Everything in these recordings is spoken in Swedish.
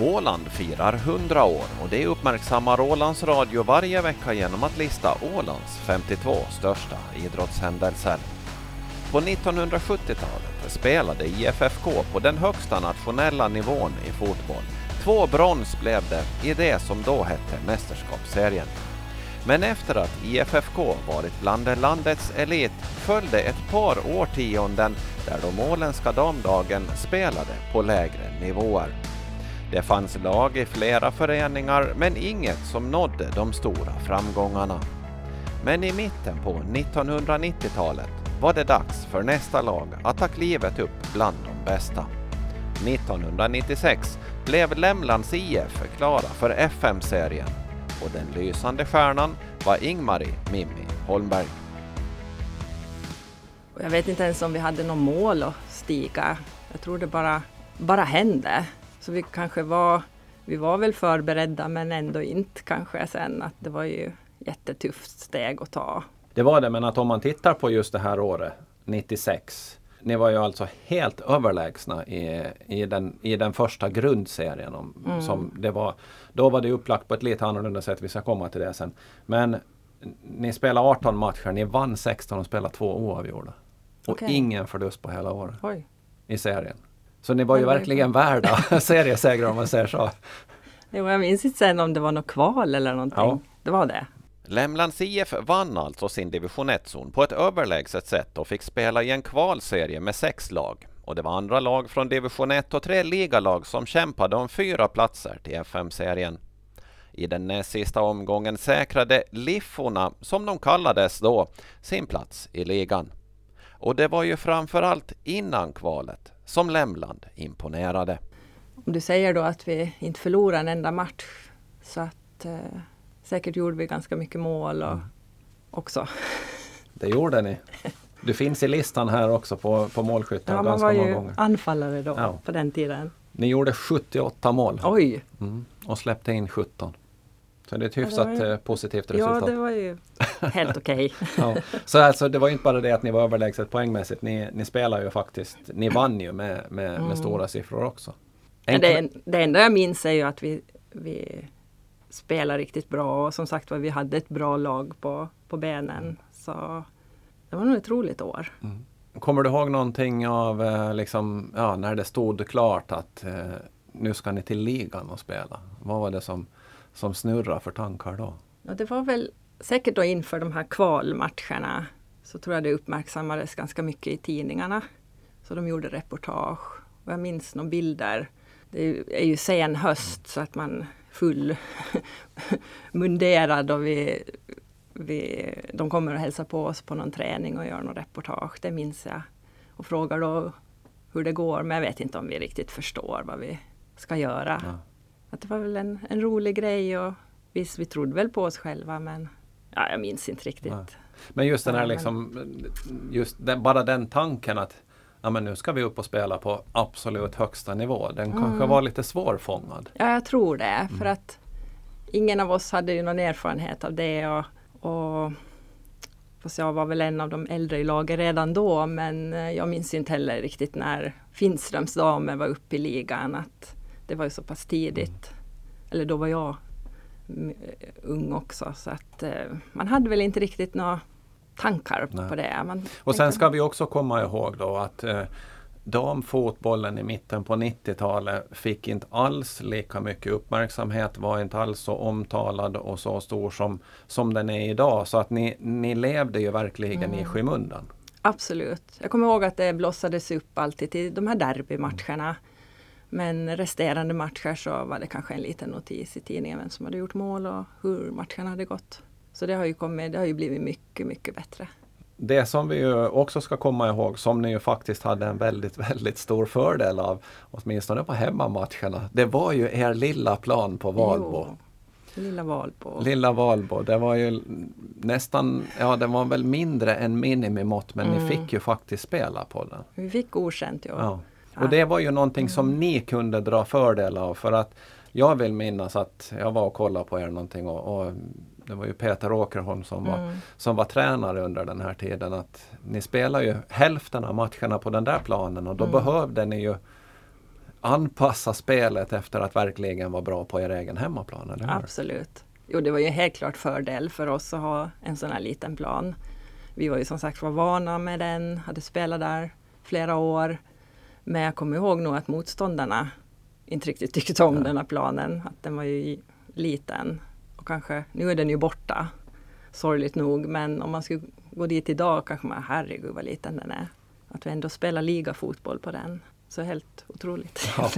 Åland firar 100 år och det uppmärksammar Ålands Radio varje vecka genom att lista Ålands 52 största idrottshändelser. På 1970-talet spelade IFFK på den högsta nationella nivån i fotboll. Två brons blev det i det som då hette Mästerskapsserien. Men efter att IFFK varit bland landets elit följde ett par årtionden där de åländska damlagen spelade på lägre nivåer. Det fanns lag i flera föreningar men inget som nådde de stora framgångarna. Men i mitten på 1990-talet var det dags för nästa lag att ta klivet upp bland de bästa. 1996 blev Lämlands IF klara för FM-serien och den lysande stjärnan var Ingmarie Mimmi Holmberg. Jag vet inte ens om vi hade något mål att stiga. Jag tror det bara, bara hände. Så vi kanske var, vi var väl förberedda men ändå inte kanske sen att det var ju jättetufft steg att ta. Det var det, men att om man tittar på just det här året, 96. Ni var ju alltså helt överlägsna i, i, den, i den första grundserien. Om, mm. som det var, då var det upplagt på ett lite annorlunda sätt, vi ska komma till det sen. Men ni spelade 18 matcher, ni vann 16 och spelade två oavgjorda. Och okay. ingen förlust på hela året Oj. i serien. Så ni var ju verkligen värda seriesegrar om man säger så. Jo, jag minns inte sen om det var något kval eller någonting. Ja. Det var det. Lämlands IF vann alltså sin division 1-zon på ett överlägset sätt och fick spela i en kvalserie med sex lag. Och det var andra lag från division 1 och tre ligalag som kämpade om fyra platser till FM-serien. I den näst sista omgången säkrade Lifforna, som de kallades då, sin plats i ligan. Och det var ju framförallt innan kvalet som Lämland imponerade. Om du säger då att vi inte förlorade en enda match så att eh, säkert gjorde vi ganska mycket mål och, mm. också. Det gjorde ni. Du finns i listan här också på, på målskyttar ja, ganska många gånger. Man var ju anfallare då ja. på den tiden. Ni gjorde 78 mål. Oj! Mm. Och släppte in 17. Så det är ett hyfsat ja, ju, eh, positivt resultat. Ja, det var ju helt okej. Okay. ja. Så alltså, det var inte bara det att ni var överlägset poängmässigt. Ni, ni spelar ju faktiskt, ni vann ju med, med, mm. med stora siffror också. En... Det, det enda jag minns är ju att vi, vi spelar riktigt bra och som sagt var vi hade ett bra lag på, på benen. Mm. Så det var nog ett roligt år. Mm. Kommer du ihåg någonting av eh, liksom, ja, när det stod klart att eh, nu ska ni till ligan och spela? Vad var det som som snurrar för tankar då? Ja, det var väl säkert då inför de här kvalmatcherna så tror jag det uppmärksammades ganska mycket i tidningarna. Så de gjorde reportage och jag minns några bilder. Det är ju sen höst så att man full munderad och vi, vi, de kommer och hälsar på oss på någon träning och gör någon reportage. Det minns jag. Och frågar då hur det går men jag vet inte om vi riktigt förstår vad vi ska göra. Ja att det var väl en, en rolig grej och visst, vi trodde väl på oss själva men ja, jag minns inte riktigt. Ja. Men just den här liksom, just den, bara den tanken att ja, men nu ska vi upp och spela på absolut högsta nivå. Den mm. kanske var lite svårfångad. Ja, jag tror det. Mm. För att ingen av oss hade ju någon erfarenhet av det. Och, och Fast jag var väl en av de äldre i laget redan då men eh, jag minns inte heller riktigt när Finströms damer var uppe i ligan. Att det var ju så pass tidigt. Eller då var jag ung också så att eh, man hade väl inte riktigt några tankar Nej. på det. Man och sen ska vi också komma ihåg då att eh, damfotbollen i mitten på 90-talet fick inte alls lika mycket uppmärksamhet, var inte alls så omtalad och så stor som, som den är idag. Så att ni, ni levde ju verkligen mm. i skymundan. Absolut. Jag kommer ihåg att det blossades upp alltid till de här derbymatcherna. Men resterande matcher så var det kanske en liten notis i tidningen vem som hade gjort mål och hur matchen hade gått. Så det har ju, kommit, det har ju blivit mycket, mycket bättre. Det som vi också ska komma ihåg, som ni ju faktiskt hade en väldigt, väldigt stor fördel av, åtminstone på hemmamatcherna, det var ju er lilla plan på Valbo. Jo, lilla Valbo. Lilla Valbo, det var ju nästan, ja det var väl mindre än minimimått men mm. ni fick ju faktiskt spela på den. Vi fick godkänt ja. ja. Och det var ju någonting som ni kunde dra fördel av för att jag vill minnas att jag var och kollade på er någonting och, och det var ju Peter Åkerholm som, var, mm. som var tränare under den här tiden. att Ni spelar ju hälften av matcherna på den där planen och då mm. behövde ni ju anpassa spelet efter att verkligen vara bra på er egen hemmaplan, eller hur? Absolut. Jo, det var ju helt klart fördel för oss att ha en sån här liten plan. Vi var ju som sagt var vana med den, hade spelat där flera år. Men jag kommer ihåg nog att motståndarna inte riktigt tyckte om ja. den här planen. Att den var ju liten. Och kanske, nu är den ju borta. Sorgligt nog, men om man skulle gå dit idag kanske man, herregud vad liten den är. Att vi ändå spelar ligafotboll på den. Så helt otroligt. Ja,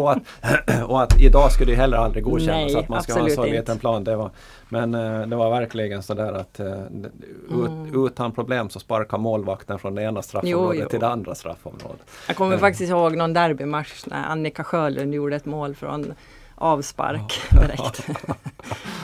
och, att, och att idag skulle det heller aldrig godkännas att man ska ha en så liten plan. Det var, men eh, det var verkligen sådär att ut, mm. utan problem så sparkar målvakten från det ena straffområdet jo, jo. till det andra straffområdet. Jag kommer uh. faktiskt ihåg någon derbymatch när Annika Sjölund gjorde ett mål från avspark direkt.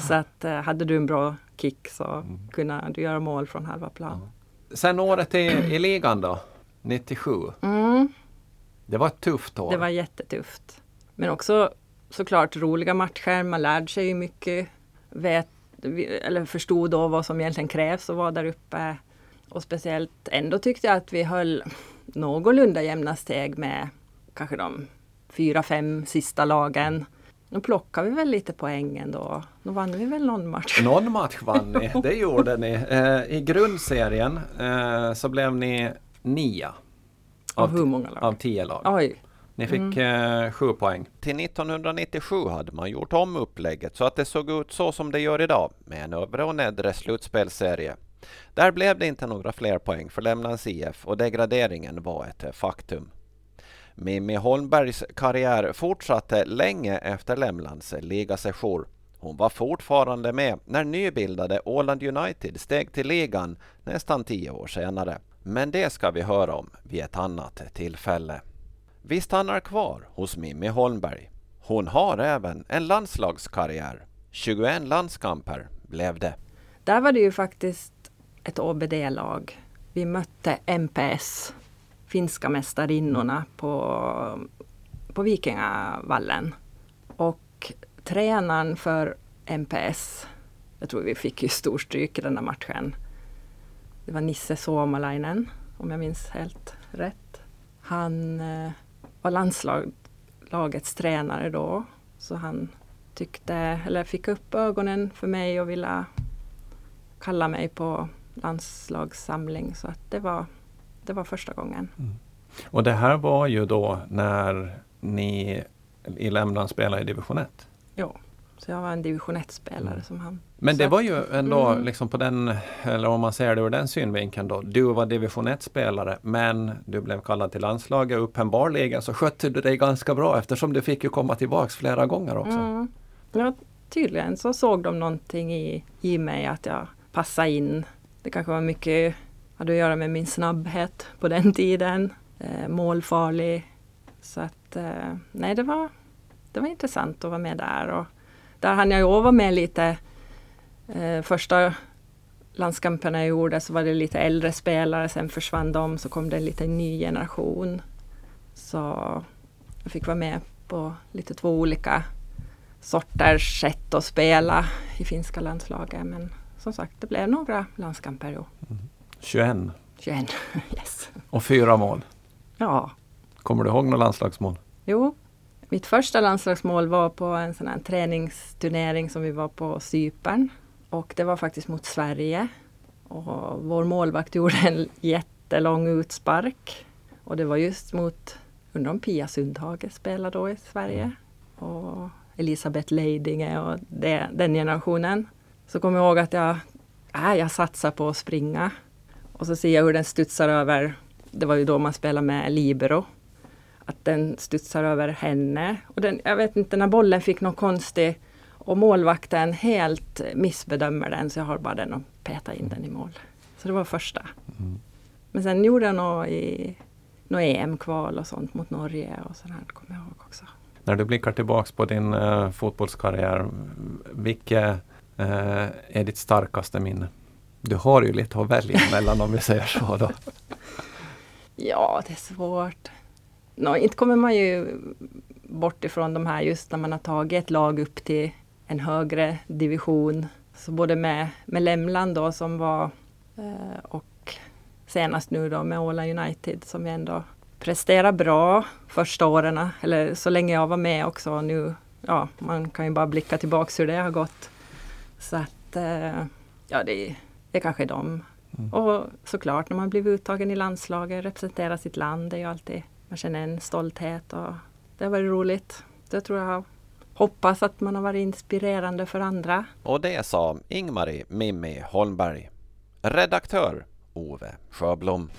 så att hade du en bra kick så mm. kunde du göra mål från halva plan. Sen året i, i ligan då, 97. Det var ett tufft år. Det var jättetufft. Men också såklart roliga matcher. Man lärde sig mycket. Vet, eller förstod då vad som egentligen krävs att vara där uppe. Och speciellt ändå tyckte jag att vi höll någorlunda jämna steg med kanske de fyra, fem sista lagen. Nu plockade vi väl lite poäng ändå. Då vann vi väl någon match. Någon match vann ni, det gjorde ni. Eh, I grundserien eh, så blev ni nia. Av, hur många lag? Av tio lag. Oj. Ni fick mm. eh, sju poäng. Till 1997 hade man gjort om upplägget så att det såg ut så som det gör idag med en övre och nedre slutspelserie. Där blev det inte några fler poäng för Lämnans IF och degraderingen var ett faktum. Mimmi Holmbergs karriär fortsatte länge efter Lämlands ligasejour. Hon var fortfarande med när nybildade Åland United steg till ligan nästan tio år senare. Men det ska vi höra om vid ett annat tillfälle. Vi stannar kvar hos Mimmi Holmberg. Hon har även en landslagskarriär. 21 landskamper blev det. Där var det ju faktiskt ett OBD-lag. Vi mötte MPS, finska mästarinnorna på, på Vikingavallen. Och tränaren för MPS, jag tror vi fick ju storstryk i den här matchen, det var Nisse Suomalainen, om jag minns helt rätt. Han eh, var landslagets tränare då. Så han tyckte, eller fick upp ögonen för mig och ville kalla mig på landslagssamling. Så att det var, det var första gången. Mm. Och det här var ju då när ni i Lämland spelade i division 1? Ja. Så jag var en division 1-spelare mm. som han. Men det var ju ändå mm. liksom på den, eller om man ser det ur den synvinkeln då. Du var division 1-spelare men du blev kallad till landslaget. Uppenbarligen så skötte du dig ganska bra eftersom du fick ju komma tillbaks flera gånger också. Mm. Ja, tydligen så såg de någonting i, i mig att jag passade in. Det kanske var mycket hade att göra med min snabbhet på den tiden. Eh, målfarlig. Så att eh, nej, det var, det var intressant att vara med där. Och, där hann jag ju vara med lite. Eh, första landskamperna jag gjorde så var det lite äldre spelare, sen försvann de, så kom det en liten ny generation. Så jag fick vara med på lite två olika sorters sätt att spela i finska landslaget. Men som sagt, det blev några landskamper. Mm. 21? 21, yes. Och fyra mål? Ja. Kommer du ihåg några landslagsmål? Jo, mitt första landslagsmål var på en sån här träningsturnering som vi var på Cypern. Och det var faktiskt mot Sverige. Och vår målvakt gjorde en jättelång utspark. Och det var just mot, undrar om Pia Sundhage spelade då i Sverige. Och Elisabeth Leidinge och det, den generationen. Så kom jag ihåg att jag, äh, jag satsar på att springa. Och så ser jag hur den studsar över, det var ju då man spelade med libero att den studsar över henne. Och den, jag vet inte, när bollen fick någon konstig och målvakten helt missbedömer den så jag har bara den och peta in den i mål. Så det var första. Mm. Men sen gjorde jag nog i något EM-kval och sånt mot Norge och sådär, kommer jag ihåg också. När du blickar tillbaks på din uh, fotbollskarriär, vilket uh, är ditt starkaste minne? Du har ju lite att välja mellan om vi säger så då. Ja, det är svårt no, inte kommer man ju bort ifrån de här just när man har tagit ett lag upp till en högre division. Så både med, med Lämland då som var eh, och senast nu då med Åland United som vi ändå presterat bra första åren, eller så länge jag var med också. Nu, ja, man kan ju bara blicka tillbaks hur det har gått. Så att, eh, ja det, det kanske är de. Mm. Och såklart när man blivit uttagen i landslaget, representerar sitt land, det är ju alltid, man känner en stolthet och det har varit roligt. Det tror jag hoppas att man har varit inspirerande för andra. Och det sa Ingmarie Mimmi Holmberg. Redaktör Ove Sjöblom.